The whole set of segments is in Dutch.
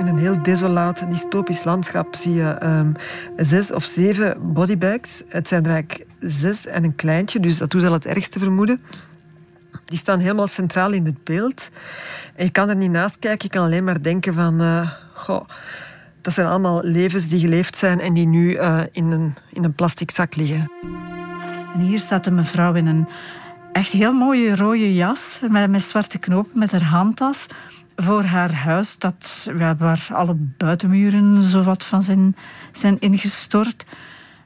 in een heel desolaat, dystopisch landschap zie je ehm, zes of zeven bodybags. Het zijn er eigenlijk zes en een kleintje, dus dat doet al het ergste vermoeden. Die staan helemaal centraal in het beeld. En je kan er niet naast kijken, je kan alleen maar denken van... Uh, goh, dat zijn allemaal levens die geleefd zijn en die nu uh, in, een, in een plastic zak liggen. En hier staat een mevrouw in een echt heel mooie rode jas met, met zwarte knopen met haar handtas voor haar huis, dat, waar alle buitenmuren zowat van zijn, zijn ingestort.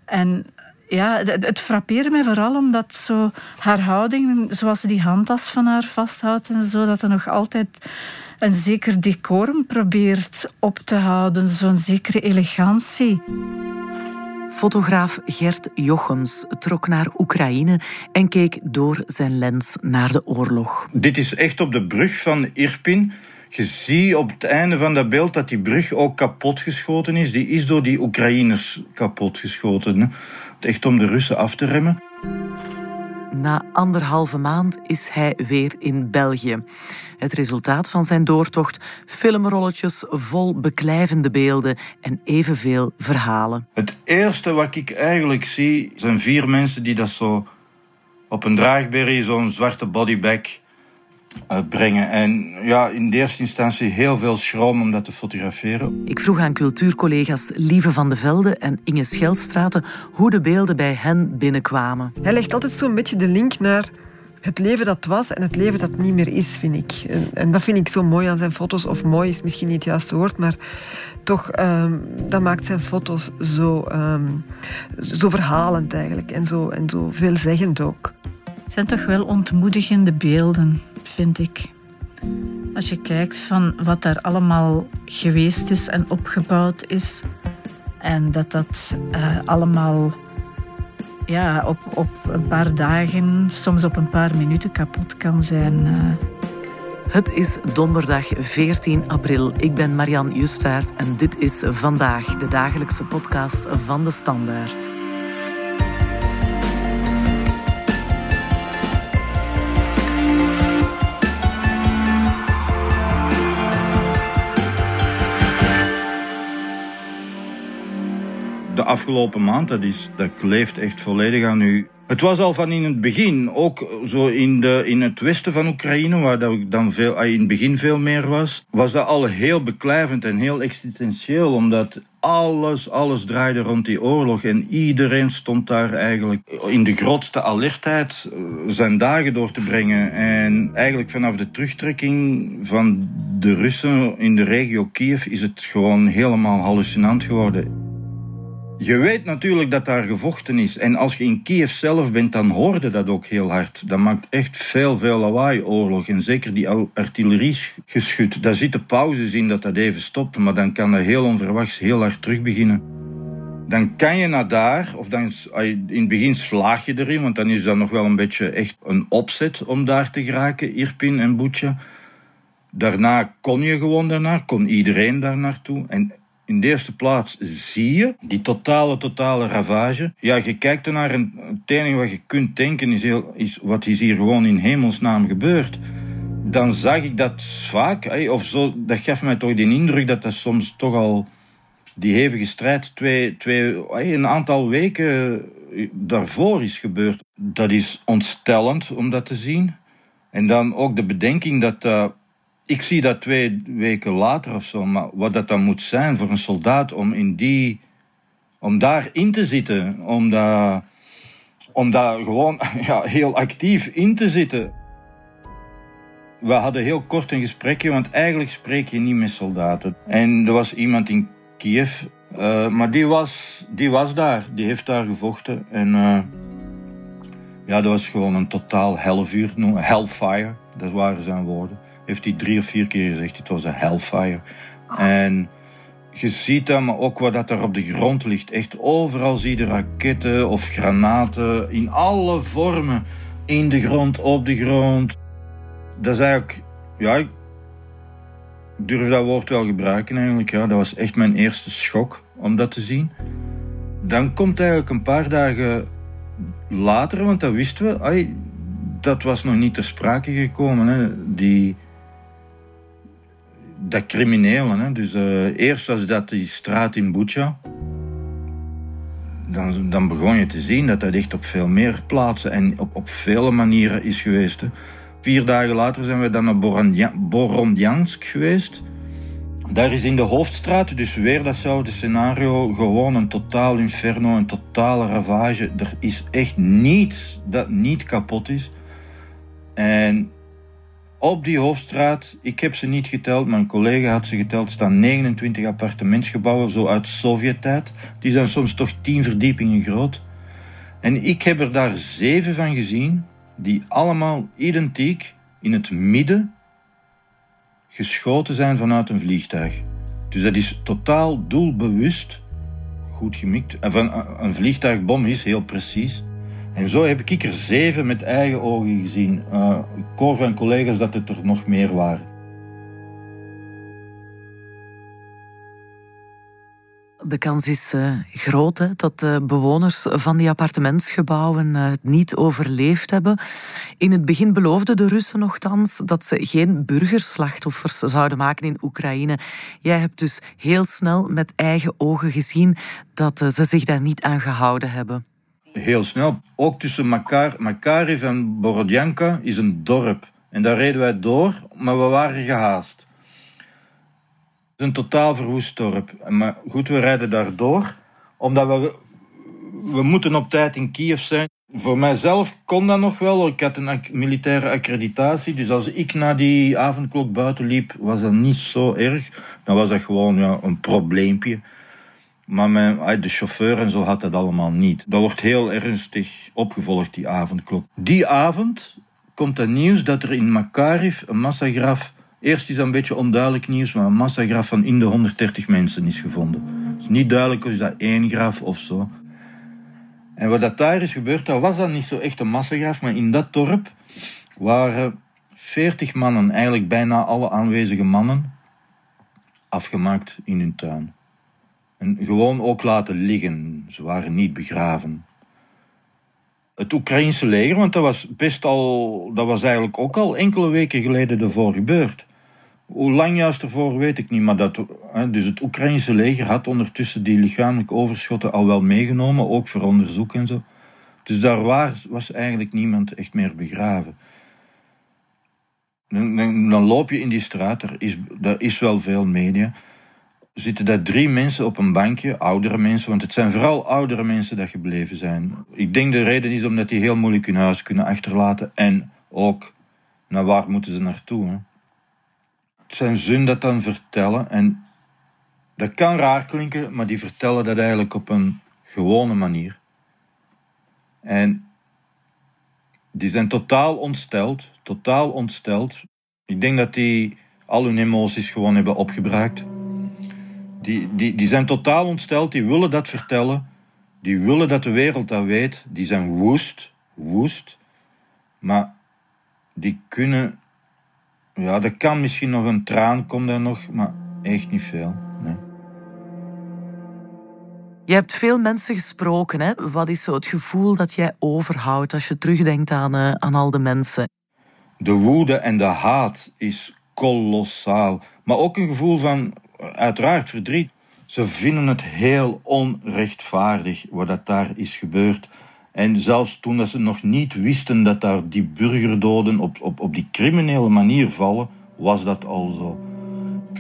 En ja, het, het frappeerde mij vooral omdat zo haar houding, zoals ze die handtas van haar vasthoudt en zo, dat er nog altijd een zeker decorum probeert op te houden, zo'n zekere elegantie. Fotograaf Gert Jochems trok naar Oekraïne en keek door zijn lens naar de oorlog. Dit is echt op de brug van Irpin. Je ziet op het einde van dat beeld dat die brug ook kapotgeschoten is. Die is door die Oekraïners kapotgeschoten. Echt om de Russen af te remmen. Na anderhalve maand is hij weer in België. Het resultaat van zijn doortocht: filmrolletjes vol beklijvende beelden en evenveel verhalen. Het eerste wat ik eigenlijk zie zijn vier mensen die dat zo op een draagberry, zo'n zwarte bodybag brengen. En ja, in de eerste instantie heel veel schroom om dat te fotograferen. Ik vroeg aan cultuurcollega's Lieve van de Velde en Inge Schelstraten hoe de beelden bij hen binnenkwamen. Hij legt altijd zo'n beetje de link naar het leven dat was en het leven dat niet meer is, vind ik. En, en dat vind ik zo mooi aan zijn foto's. Of mooi is misschien niet het juiste woord, maar toch, um, dat maakt zijn foto's zo, um, zo verhalend eigenlijk. En zo, en zo veelzeggend ook. Het zijn toch wel ontmoedigende beelden vind ik. Als je kijkt van wat daar allemaal geweest is en opgebouwd is. En dat dat uh, allemaal ja, op, op een paar dagen, soms op een paar minuten kapot kan zijn. Uh. Het is donderdag 14 april. Ik ben Marian Justaert en dit is vandaag de dagelijkse podcast van de Standaard. Afgelopen maand, dat, is, dat kleeft echt volledig aan u. Het was al van in het begin, ook zo in, de, in het westen van Oekraïne, waar dat dan veel, in het begin veel meer was, was dat al heel beklijvend en heel existentieel, omdat alles, alles draaide rond die oorlog en iedereen stond daar eigenlijk in de grootste alertheid eh, zijn dagen door te brengen. En eigenlijk vanaf de terugtrekking van de Russen in de regio Kiev is het gewoon helemaal hallucinant geworden. Je weet natuurlijk dat daar gevochten is. En als je in Kiev zelf bent, dan hoorde dat ook heel hard. Dat maakt echt veel, veel lawaai, oorlog. En zeker die artilleriegeschut. Daar zitten pauzes in dat dat even stopt. Maar dan kan dat heel onverwachts heel hard terug beginnen. Dan kan je naar daar, of dan in het begin slaag je erin, want dan is dat nog wel een beetje echt een opzet om daar te geraken, Irpin en Boetje. Daarna kon je gewoon daarnaar, kon iedereen daar naartoe. En in de eerste plaats zie je die totale, totale ravage. Ja, je kijkt ernaar en het enige wat je kunt denken is, heel, is wat is hier gewoon in hemelsnaam gebeurd. Dan zag ik dat vaak, of zo, dat gaf mij toch de indruk dat dat soms toch al die hevige strijd twee, twee, een aantal weken daarvoor is gebeurd. Dat is ontstellend om dat te zien. En dan ook de bedenking dat uh, ik zie dat twee weken later of zo, maar wat dat dan moet zijn voor een soldaat om in die, om daarin te zitten, om daar, om daar gewoon ja, heel actief in te zitten. We hadden heel kort een gesprekje, want eigenlijk spreek je niet met soldaten. En er was iemand in Kiev, uh, maar die was, die was daar, die heeft daar gevochten. En uh, ja, dat was gewoon een totaal hellvuur, hellfire, dat waren zijn woorden heeft hij drie of vier keer gezegd. Het was een hellfire. En je ziet dat, maar ook wat dat er op de grond ligt. Echt overal zie je raketten of granaten in alle vormen. In de grond, op de grond. Dat is eigenlijk, ja, ik durf dat woord wel gebruiken eigenlijk. Ja. Dat was echt mijn eerste schok om dat te zien. Dan komt eigenlijk een paar dagen later, want dat wisten we, ay, dat was nog niet ter sprake gekomen. Hè. Die, dat criminelen. Hè. Dus uh, eerst was dat die straat in Bucha. Dan, dan begon je te zien dat dat echt op veel meer plaatsen en op, op vele manieren is geweest. Vier dagen later zijn we dan naar Borondiansk geweest. Daar is in de hoofdstraat dus weer datzelfde scenario. Gewoon een totaal inferno, een totale ravage. Er is echt niets dat niet kapot is. En op die hoofdstraat, ik heb ze niet geteld, mijn collega had ze geteld, staan 29 appartementsgebouwen, zo uit Sovjet-tijd. Die zijn soms toch 10 verdiepingen groot. En ik heb er daar zeven van gezien, die allemaal identiek in het midden geschoten zijn vanuit een vliegtuig. Dus dat is totaal doelbewust goed gemikt. Van, een vliegtuigbom is heel precies. En zo heb ik er zeven met eigen ogen gezien. Uh, ik hoor van collega's dat het er nog meer waren. De kans is uh, groot dat de bewoners van die appartementsgebouwen uh, het niet overleefd hebben. In het begin beloofden de Russen nogthans dat ze geen burgerslachtoffers zouden maken in Oekraïne. Jij hebt dus heel snel met eigen ogen gezien dat ze zich daar niet aan gehouden hebben heel snel. Ook tussen Makar, Makariv en Borodjanka is een dorp. En daar reden wij door, maar we waren gehaast. Het is een totaal verwoest dorp. Maar goed, we rijden daar door, omdat we, we moeten op tijd in Kiev zijn. Voor mijzelf kon dat nog wel. Ik had een militaire accreditatie. Dus als ik na die avondklok buiten liep, was dat niet zo erg. Dan was dat gewoon ja, een probleempje. Maar de chauffeur en zo had dat allemaal niet. Dat wordt heel ernstig opgevolgd, die avondklok. Die avond komt het nieuws dat er in Makariv een massagraf... Eerst is dat een beetje onduidelijk nieuws, maar een massagraf van in de 130 mensen is gevonden. Het is niet duidelijk of dat één graf of zo. En wat dat daar is gebeurd, dat was dan niet zo echt een massagraf, maar in dat dorp waren 40 mannen, eigenlijk bijna alle aanwezige mannen, afgemaakt in hun tuin. Gewoon ook laten liggen. Ze waren niet begraven. Het Oekraïnse leger, want dat was best al, dat was eigenlijk ook al enkele weken geleden ervoor gebeurd. Hoe lang juist ervoor weet ik niet, maar dat, dus het Oekraïnse leger had ondertussen die lichamelijke overschotten al wel meegenomen, ook voor onderzoek en zo. Dus daar was, eigenlijk niemand echt meer begraven. Dan, dan, dan loop je in die straat, er is, er is wel veel media zitten daar drie mensen op een bankje, oudere mensen, want het zijn vooral oudere mensen dat gebleven zijn. Ik denk de reden is omdat die heel moeilijk hun huis kunnen achterlaten en ook naar waar moeten ze naartoe. Hè? Het zijn zun dat dan vertellen en dat kan raar klinken, maar die vertellen dat eigenlijk op een gewone manier. En die zijn totaal ontsteld, totaal ontsteld. Ik denk dat die al hun emoties gewoon hebben opgebruikt. Die, die, die zijn totaal ontsteld, die willen dat vertellen. Die willen dat de wereld dat weet. Die zijn woest, woest. Maar die kunnen... Ja, er kan misschien nog een traan, komt er nog, maar echt niet veel. Nee. Je hebt veel mensen gesproken. Hè? Wat is zo het gevoel dat jij overhoudt als je terugdenkt aan, uh, aan al de mensen? De woede en de haat is kolossaal. Maar ook een gevoel van uiteraard verdriet. Ze vinden het heel onrechtvaardig wat dat daar is gebeurd. En zelfs toen dat ze nog niet wisten dat daar die burgerdoden op, op, op die criminele manier vallen, was dat al zo.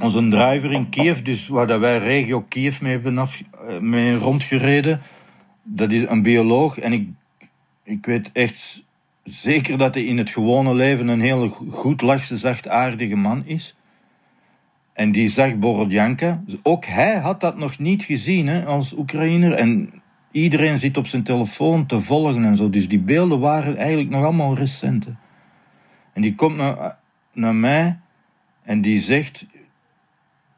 Onze driver in Kiev, dus waar dat wij regio Kiev mee hebben af, eh, mee rondgereden, dat is een bioloog. En ik, ik weet echt zeker dat hij in het gewone leven een hele goed lachse, zachtaardige man is. En die zag Borodjanka. Ook hij had dat nog niet gezien hè, als Oekraïner. En iedereen zit op zijn telefoon te volgen en zo. Dus die beelden waren eigenlijk nog allemaal recent. En die komt naar, naar mij en die zegt: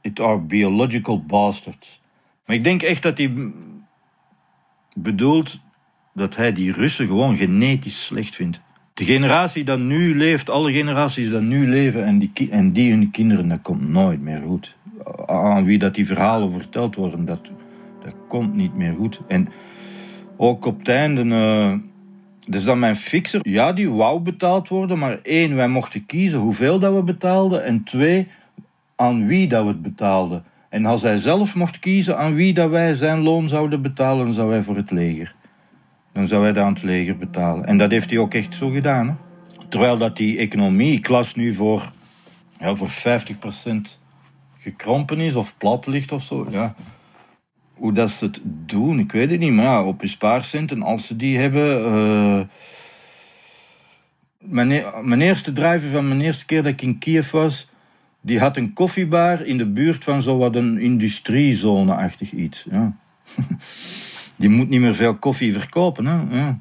It are biological bastards. Maar ik denk echt dat hij bedoelt dat hij die Russen gewoon genetisch slecht vindt. De generatie dat nu leeft, alle generaties dat nu leven en die, en die hun kinderen, dat komt nooit meer goed. Aan wie dat die verhalen verteld worden, dat, dat komt niet meer goed. En ook op het einde, uh, dus dan mijn fixer, ja, die wou betaald worden, maar één, wij mochten kiezen hoeveel dat we betaalden. En twee, aan wie dat we het betaalden. En als hij zelf mocht kiezen aan wie dat wij zijn loon zouden betalen, zou hij voor het leger. Dan zou hij dat aan het leger betalen. En dat heeft hij ook echt zo gedaan. Hè? Terwijl dat die economie-klas nu voor, ja, voor 50% gekrompen is of plat ligt of zo. Ja. Hoe dat ze het doen, ik weet het niet. Maar ja, op je spaarcenten, als ze die hebben. Uh, mijn, mijn eerste driver van mijn eerste keer dat ik in Kiev was, die had een koffiebar in de buurt van zo wat een industriezone-achtig iets. Ja. die moet niet meer veel koffie verkopen. Hè? Ja.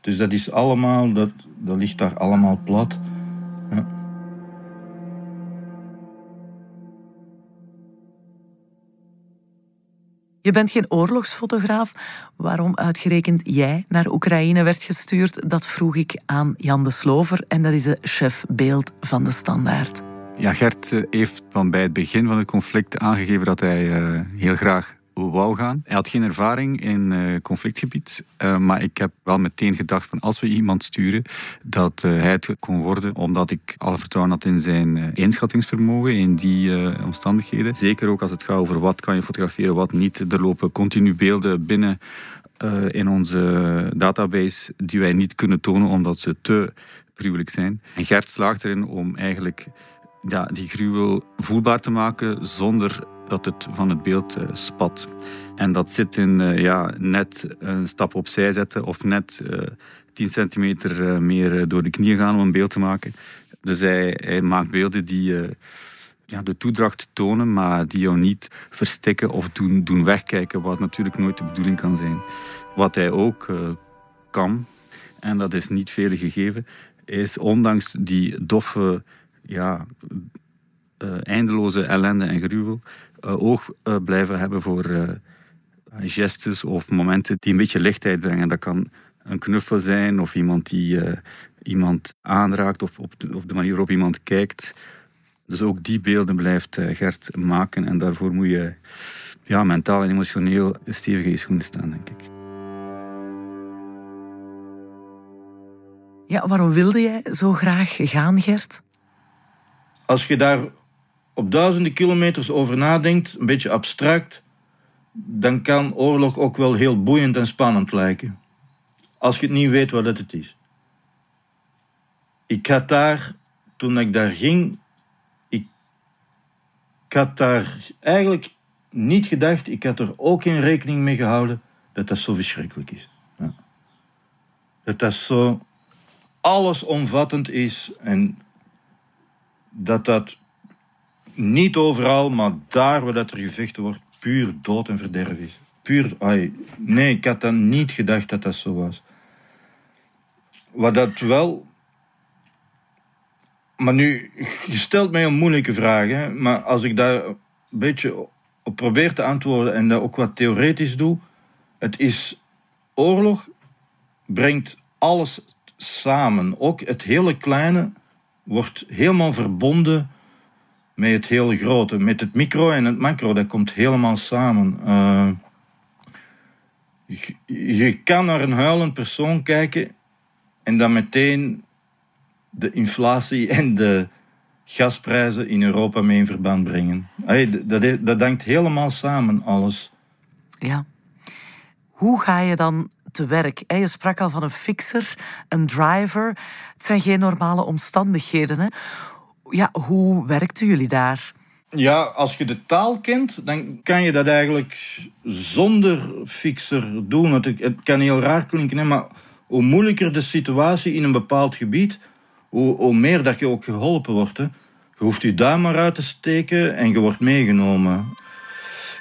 Dus dat is allemaal, dat, dat ligt daar allemaal plat. Ja. Je bent geen oorlogsfotograaf. Waarom uitgerekend jij naar Oekraïne werd gestuurd, dat vroeg ik aan Jan de Slover en dat is de chef beeld van de Standaard. Ja, Gert eh, heeft van bij het begin van het conflict aangegeven dat hij eh, heel graag gaan. Hij had geen ervaring in uh, conflictgebied, maar ik heb wel meteen gedacht van als we iemand sturen, dat hij het kon worden, omdat ik alle vertrouwen had in zijn inschattingsvermogen in die omstandigheden. Zeker ook als het gaat over wat kan je fotograferen, wat niet. Er lopen continu beelden binnen in onze database die wij niet kunnen tonen omdat ze te gruwelijk zijn. En Gert slaagt erin om eigenlijk ja, die gruwel voelbaar te maken zonder dat het van het beeld uh, spat. En dat zit in uh, ja, net een stap opzij zetten of net uh, 10 centimeter meer door de knieën gaan om een beeld te maken. Dus hij, maakt beelden die ja, de toedracht tonen, maar die jou niet verstikken of doen, doen wegkijken, wat natuurlijk nooit de bedoeling kan zijn. Wat hij ook kan, en dat is niet vele gegeven, is ondanks die doffe ja, eindeloze ellende en gruwel oog uh, blijven hebben voor gestes of momenten die een beetje lichtheid brengen. Dat kan een knuffel zijn of iemand die iemand aanraakt of op de, op de manier waarop iemand kijkt. Dus ook die beelden blijft Gert maken en daarvoor moet je ja, mentaal en emotioneel stevig in je schoenen staan, denk ik. Ja, waarom wilde jij zo graag gaan, Gert? als je daar op duizenden kilometers over nadenkt, een beetje abstract, dan kan oorlog ook wel heel boeiend en spannend lijken. Als je het niet weet wat het is. Ik had daar, toen ik daar ging, ik, had daar eigenlijk niet gedacht, ik had er ook geen rekening mee gehouden dat dat zo verschrikkelijk is. Ja. Dat dat zo allesomvattend is en dat dat niet overal, maar daar waar dat er gevechten wordt, puur dood en verderf is. Puur, ai, nee, ik had dan niet gedacht dat dat zo was. Wat dat wel. Maar nu, je stelt mij een moeilijke vraag, hè, maar als ik daar een beetje op probeer te antwoorden en dat ook wat theoretisch doe, het is oorlog brengt alles samen. Ook het hele kleine wordt helemaal verbonden met het hele grote. Met het micro en het macro, dat komt helemaal samen. Je, je, kan naar een huilend persoon kijken en dan meteen de inflatie en de gasprijzen in Europa mee in verband brengen. Hey, dat, dat hangt helemaal samen, alles. Ja. Hoe ga je dan te werk. Je sprak al van een fixer, een driver. Het zijn geen normale omstandigheden. Hè? Ja, hoe werkten jullie daar? Ja, als je de taal kent, dan kan je dat eigenlijk zonder fixer doen. Het, het kan heel raar klinken, maar hoe moeilijker de situatie in een bepaald gebied, hoe, hoe meer dat je ook geholpen wordt. Hè. Je hoeft je duim maar uit te steken en je wordt meegenomen.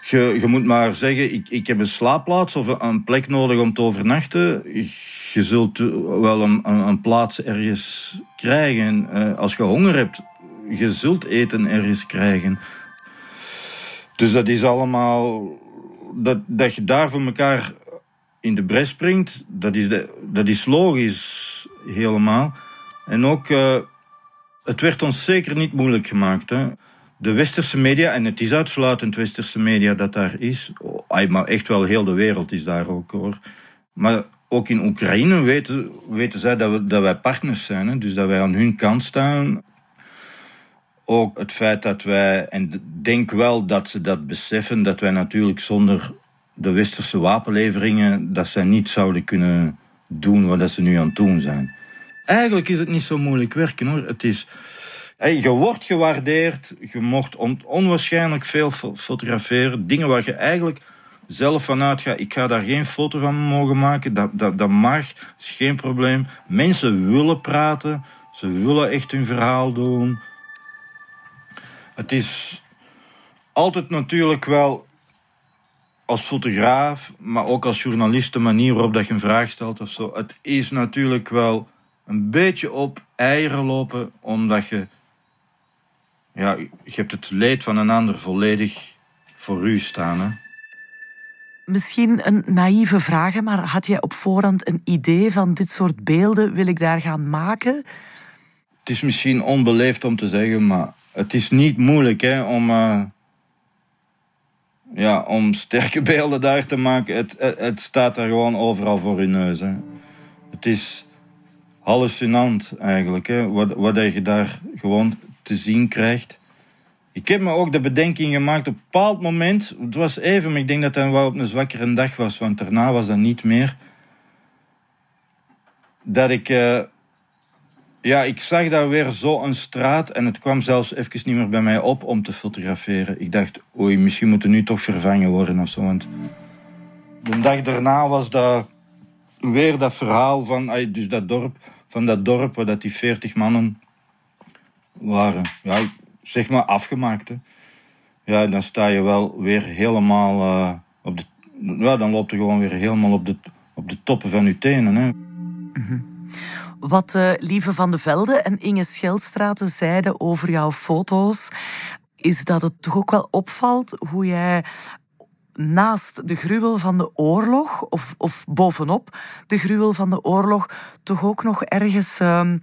Je, je moet maar zeggen, ik, ik heb een slaapplaats of een plek nodig om te overnachten. Je zult wel een, een, een plaats ergens krijgen. Uh, als je honger hebt, je zult eten ergens krijgen. Dus dat is allemaal... Dat, dat je daar voor elkaar in de bres springt, dat is, de, dat is logisch helemaal. En ook, uh, het werd ons zeker niet moeilijk gemaakt. Hè de westerse media, en het is uitsluitend westerse media dat daar is, maar echt wel heel de wereld is daar ook hoor. Maar ook in Oekraïne weten, weten zij dat, we, dat wij partners zijn, hè? dus dat wij aan hun kant staan. Ook het feit dat wij, en denk wel dat ze dat beseffen, dat wij natuurlijk zonder de westerse wapenleveringen, dat zij niet zouden kunnen doen wat ze nu aan het doen zijn. Eigenlijk is het niet zo moeilijk werken hoor. Het is, je wordt gewaardeerd, je mocht onwaarschijnlijk veel fotograferen. Dingen waar je eigenlijk zelf vanuit gaat, ik ga daar geen foto van mogen maken, dat, dat, dat mag, is geen probleem. Mensen willen praten, ze willen echt hun verhaal doen. Het is altijd natuurlijk wel als fotograaf, maar ook als journalist de manier waarop dat je een vraag stelt of zo. Het is natuurlijk wel een beetje op eieren lopen, omdat je, ja, je hebt het leed van een ander volledig voor u staan. Hè? Misschien een naïeve vraag, maar had jij op voorhand een idee van dit soort beelden wil ik daar gaan maken? Het is misschien onbeleefd om te zeggen, maar het is niet moeilijk hè, om, uh, ja, om sterke beelden daar te maken. Het, het, staat daar gewoon overal voor je neus. Hè. Het is hallucinant eigenlijk, hè, wat, wat je daar gewoon te zien krijgt. Ik heb me ook de bedenking gemaakt op een bepaald moment. Het was even, maar ik denk dat het wel op een zwakkere dag was, want daarna was dat niet meer. Dat ik. Uh, ja, ik zag daar weer zo een straat en het kwam zelfs even niet meer bij mij op om te fotograferen. Ik dacht, oei, misschien moet het nu toch vervangen worden of zo. Want de dag daarna was dat weer dat verhaal van, dus dat dorp, van dat dorp waar dat die veertig mannen waren. Ja, zeg maar afgemaakt. Hè. Ja, dan sta je wel weer helemaal uh, op de. Ja, dan loopt er gewoon weer helemaal op de, op de toppen van je tenen. Hè. Mm wat uh, Lieve van de Velde en Inge Schelstraten zeiden over jouw foto's, is dat het toch ook wel opvalt hoe jij naast de gruwel van de oorlog, of, of bovenop de gruwel van de oorlog, toch ook nog ergens uh,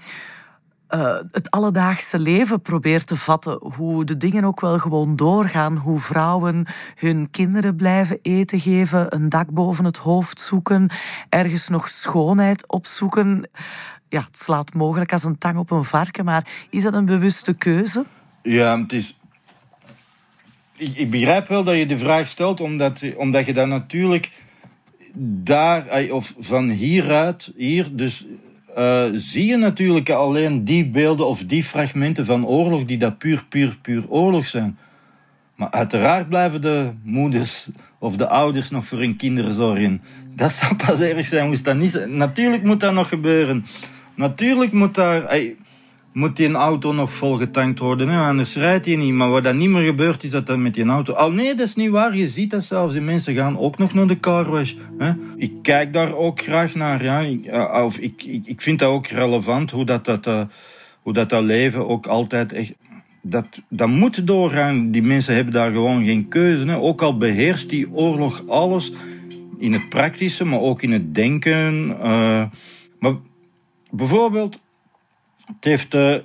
uh, het alledaagse leven probeert te vatten. Hoe de dingen ook wel gewoon doorgaan. Hoe vrouwen hun kinderen blijven eten geven, een dak boven het hoofd zoeken, ergens nog schoonheid opzoeken ja, het slaat mogelijk als een tang op een varken, maar is dat een bewuste keuze? Ja, het is. Ik, ik begrijp wel dat je de vraag stelt, omdat, omdat je dan natuurlijk daar, of van hieruit, hier, dus uh, zie je natuurlijk alleen die beelden of die fragmenten van oorlog die dat puur, puur, puur oorlog zijn. Maar uiteraard blijven de moeders of de ouders nog voor hun kinderen zorgen. Dat zou pas erg zijn, moest dat niet zijn. Natuurlijk moet dat nog gebeuren. Natuurlijk moet daar... moet die auto nog vol getankt worden, hè? anders rijdt hij niet. Maar wat dat niet meer gebeurt, is dat dan met die auto... Al nee, dat is niet waar. Je ziet dat zelfs. Die mensen gaan ook nog naar de carwash. Hè? Ik kijk daar ook graag naar. Ja. Ik, eh, of ik, ik, vind dat ook relevant, hoe dat, dat, uh, hoe dat, dat leven ook altijd echt... Dat, dat moet doorgaan. Die mensen hebben daar gewoon geen keuze. Hè? Ook al beheerst die oorlog alles in het praktische, maar ook in het denken. Uh, maar bijvoorbeeld, het heeft, uh,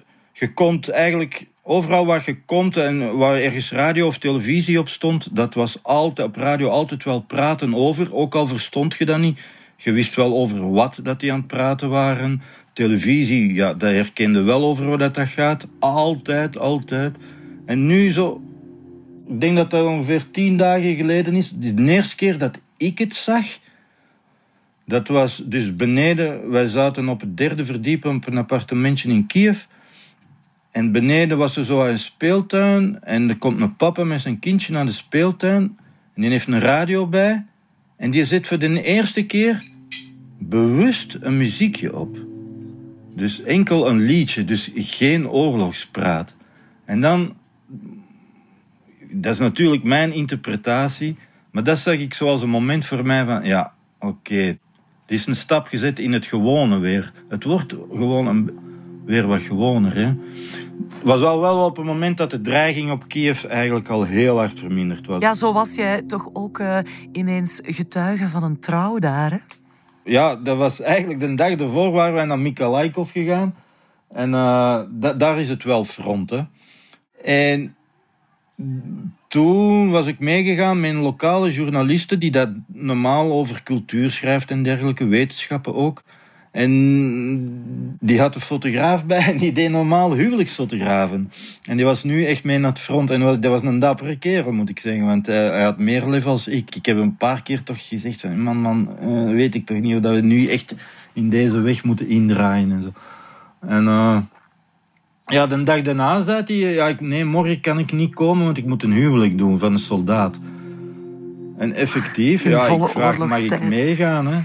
eigenlijk overal waar je komt en waar ergens radio of televisie op stond, dat was altijd op radio altijd wel praten over, ook al verstond je dat niet. Je wist wel over wat dat die aan het praten waren. Televisie, ja, dat herkende wel over wat dat gaat. Altijd, altijd. En nu zo, ik denk dat dat ongeveer tien dagen geleden is, de eerste keer dat ik het zag, dat was dus beneden, wij zaten op het derde verdiep op een appartementje in Kiev. En beneden was er zo een speeltuin. En er komt een papa met zijn kindje naar de speeltuin. En die heeft een radio bij. En die zet voor de eerste keer bewust een muziekje op. Dus enkel een liedje, dus geen oorlogspraat. En dan, dat is natuurlijk mijn interpretatie, maar dat zag ik zoals een moment voor mij van, ja, oké, het is een stap gezet in het gewone weer. Het wordt gewoon een, weer wat gewoner. Hè. Het was al wel op het moment dat de dreiging op Kiev eigenlijk al heel hard verminderd was. Ja, zo was jij toch ook uh, ineens getuige van een trouw daar, hè? Ja, dat was eigenlijk de dag ervoor waren wij naar Mikalaikov gegaan. En uh, daar is het wel front, hè. En toen was ik meegegaan met een lokale journaliste die dat normaal over cultuur schrijft en dergelijke, wetenschappen ook. En die had een fotograaf bij en die deed normaal huwelijksfotografen. En die was nu echt mee naar het front. En dat was een dappere kerel, moet ik zeggen. Want hij had meer level als ik. Ik heb een paar keer toch gezegd van... Man, man, uh, weet ik toch niet of we nu echt in deze weg moeten indraaien en zo. En... Uh, ja, de dag daarna zei hij... Ja, nee, morgen kan ik niet komen, want ik moet een huwelijk doen van een soldaat. En effectief, ja, ik vraag, mag ik meegaan, hè?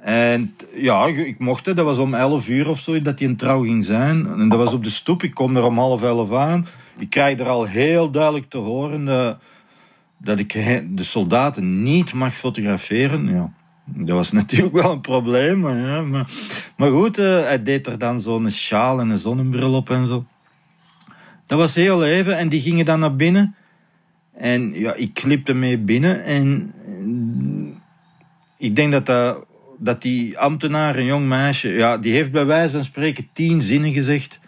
En ja, ik mocht het. Dat was om 11 uur of zo dat hij een trouw ging zijn. En dat was op de stoep. Ik kom er om half elf aan. Ik krijg er al heel duidelijk te horen dat, dat ik de soldaten niet mag fotograferen. Ja, dat was natuurlijk wel een probleem. Maar, ja, maar, maar goed, uh, hij deed er dan zo'n sjaal en een zonnebril op en zo. Dat was heel even. En die gingen dan naar binnen. En ja, ik klipte mee binnen. En ik denk dat dat dat die ambtenaar, een jong meisje, ja, die heeft bij wijze van spreken tien zinnen gezegd.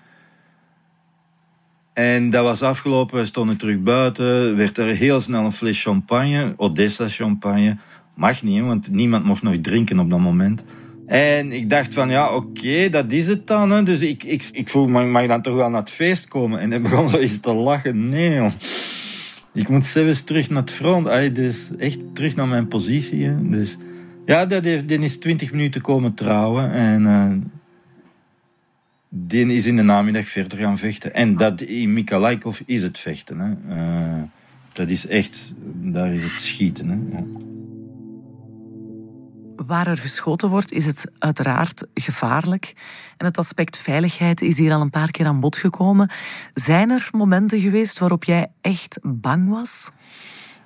En dat was afgelopen, we stonden terug buiten, werd er heel snel een fles champagne, Odessa champagne. Mag niet, want niemand mocht nog drinken op dat moment. En ik dacht van, ja, oké, dat is het dan. Hè. Dus ik, ik, ik vroeg, mag, mag dan toch wel naar het feest komen? En hij begon zo eens te lachen. Nee, joh. Ik moet zelfs terug naar het front. Ay, dus echt terug naar mijn positie. Hè. Dus ja, dat heeft, die is 20 minuten komen trouwen. En uh, die is in de namiddag verder gaan vechten. En dat in Mikalaikov is het vechten. Hè. Uh, dat is echt, daar is het schieten. Hè. Ja. Waar er geschoten wordt, is het uiteraard gevaarlijk. En het aspect veiligheid is hier al een paar keer aan bod gekomen. Zijn er momenten geweest waarop jij echt bang was?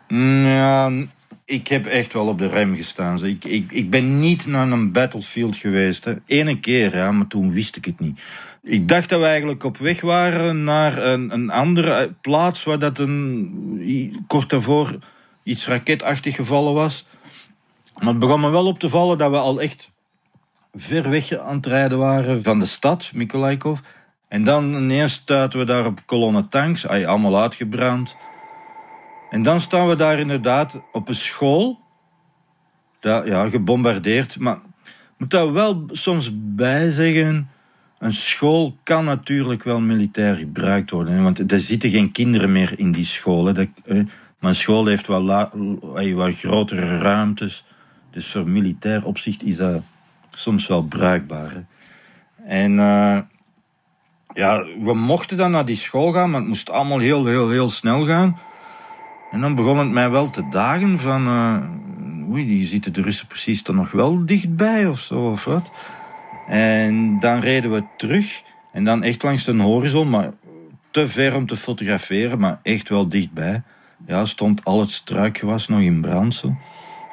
Mm, ja, ik heb echt wel op de rem gestaan. Ik, ik, ik ben niet naar een battlefield geweest. Hè. Keer, ja, maar toen wist ik het niet. Ik dacht dat we eigenlijk op weg waren naar een, een andere plaats waar dat een, kort daarvoor iets raketachtig gevallen was. Maar het begon me wel op te vallen dat we al echt ver weg aan het rijden waren van de stad, Mikolaikov. En dan ineens stuiten we daar op kolonne tanks, allemaal uitgebrand. En dan staan we daar inderdaad op een school. Dat, ja, gebombardeerd. Maar moet daar wel soms bij zeggen. Een school kan natuurlijk wel militair gebruikt worden. Want er zitten geen kinderen meer in die scholen. Maar een school heeft wel, wat grotere ruimtes. Dus voor militair opzicht is dat soms wel bruikbaar. En uh, ja, we mochten dan naar die school gaan, maar het moest allemaal heel, heel, heel snel gaan. En dan begon het mij wel te dagen van... Uh, oei, die zitten de Russen precies er nog wel dichtbij of zo of wat. En dan reden we terug. En dan echt langs de horizon, maar te ver om te fotograferen, maar echt wel dichtbij. Ja, stond al het struikgewas nog in brand.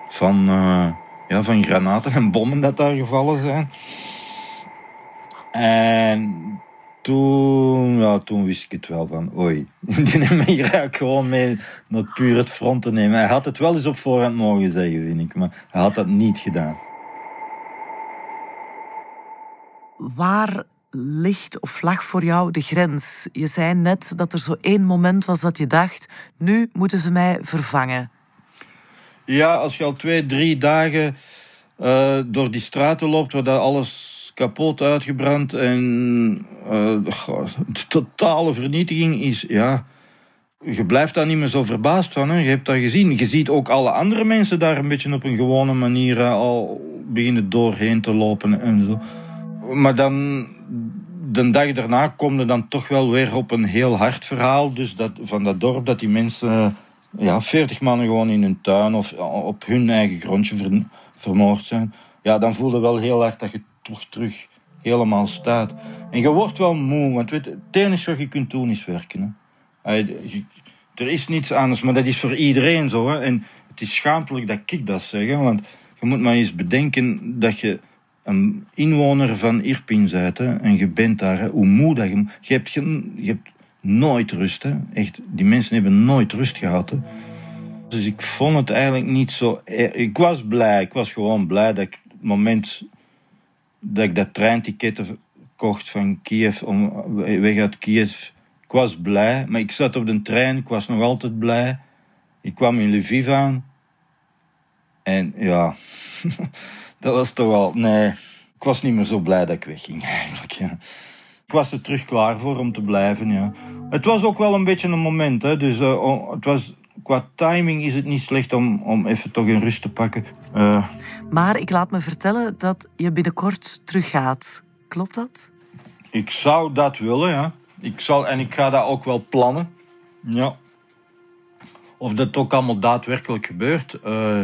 Van, uh, ja, van granaten en bommen dat daar gevallen zijn. En toen, ja, toen wist ik het wel van, oei, die me hier eigenlijk gewoon mee naar puur het front te nemen. Hij had het wel eens op voorhand mogen zeggen, vind ik, maar hij had dat niet gedaan. Waar ligt of lag voor jou de grens? Je zei net dat er zo één moment was dat je dacht, nu moeten ze mij vervangen. Ja, als je al twee, drie dagen uh, door die straten loopt, waar dat alles kapot uitgebrand en uh, de totale vernietiging is, ja, je blijft daar niet meer zo verbaasd van. Hè. Je hebt dat gezien. Je ziet ook alle andere mensen daar een beetje op een gewone manier uh, al beginnen doorheen te lopen en zo. Maar dan, de dag daarna kom je dan toch wel weer op een heel hard verhaal. Dus dat, van dat dorp dat die mensen, ja, veertig mannen gewoon in hun tuin of op hun eigen grondje vermoord zijn. Ja, dan voelde wel heel hard dat je toch terug helemaal staat. En je wordt wel moe, want weet, het enige wat je kunt doen is werken. Hè. Er is niets anders, maar dat is voor iedereen zo. Hè. En het is schaamtelijk dat ik dat zeg, want je moet maar eens bedenken dat je een inwoner van Irpin bent hè, en je bent daar, hè, hoe moe dat je... Je hebt, je, je hebt nooit rust, hè. Echt, die mensen hebben nooit rust gehad. Dus ik vond het eigenlijk niet zo... Ik was blij, ik was gewoon blij dat ik het moment dat ik dat treinticket kocht van Kiev, om, weg uit Kiev. Ik was blij, maar ik zat op de trein, ik was nog altijd blij. Ik kwam in Lviv aan. En ja, dat was toch wel, nee, Ik was niet meer zo blij dat ik wegging, eigenlijk. Ja. Ik was er terug klaar voor om te blijven. Ja. Het was ook wel een beetje een moment. Hè. Dus, uh, het was, qua timing is het niet slecht om, om even toch in rust te pakken. Uh, maar ik laat me vertellen dat je binnenkort teruggaat. Klopt dat? Ik zou dat willen, ja. Ik zal, en ik ga dat ook wel plannen. Ja. Of dat ook allemaal daadwerkelijk gebeurt. Uh,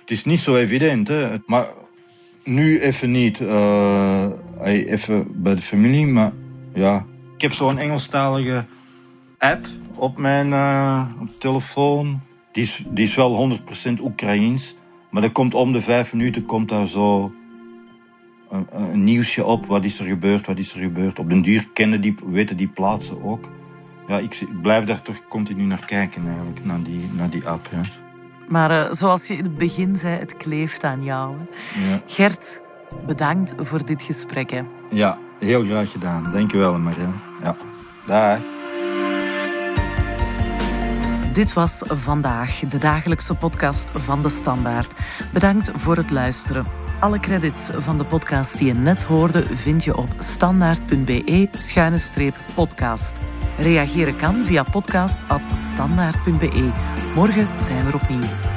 het is niet zo evident, hè. Maar nu even niet. Uh, even bij de familie, maar ja. Ik heb zo'n Engelstalige app op mijn uh, op telefoon. Die is, die is wel 100% Oekraïens. Maar er komt om de vijf minuten komt daar zo een, een, nieuwsje op. Wat is er gebeurd, wat is er gebeurd. Op den duur kennen die, weten die plaatsen ook. Ja, ik, ik blijf daar toch continu naar kijken eigenlijk, naar die, naar die app. Ja. Maar uh, zoals je in het begin zei, het kleeft aan jou. Ja. Gert, bedankt voor dit gesprek. Hè. Ja, heel graag gedaan. Dankjewel, Marianne. Ja, dag. Dit was vandaag de dagelijkse podcast van de Standaard. Bedankt voor het luisteren. Alle credits van de podcast die je net hoorde vind je op standaard.be-podcast. Reageren kan via podcast.standaard.be. Morgen zijn we er opnieuw.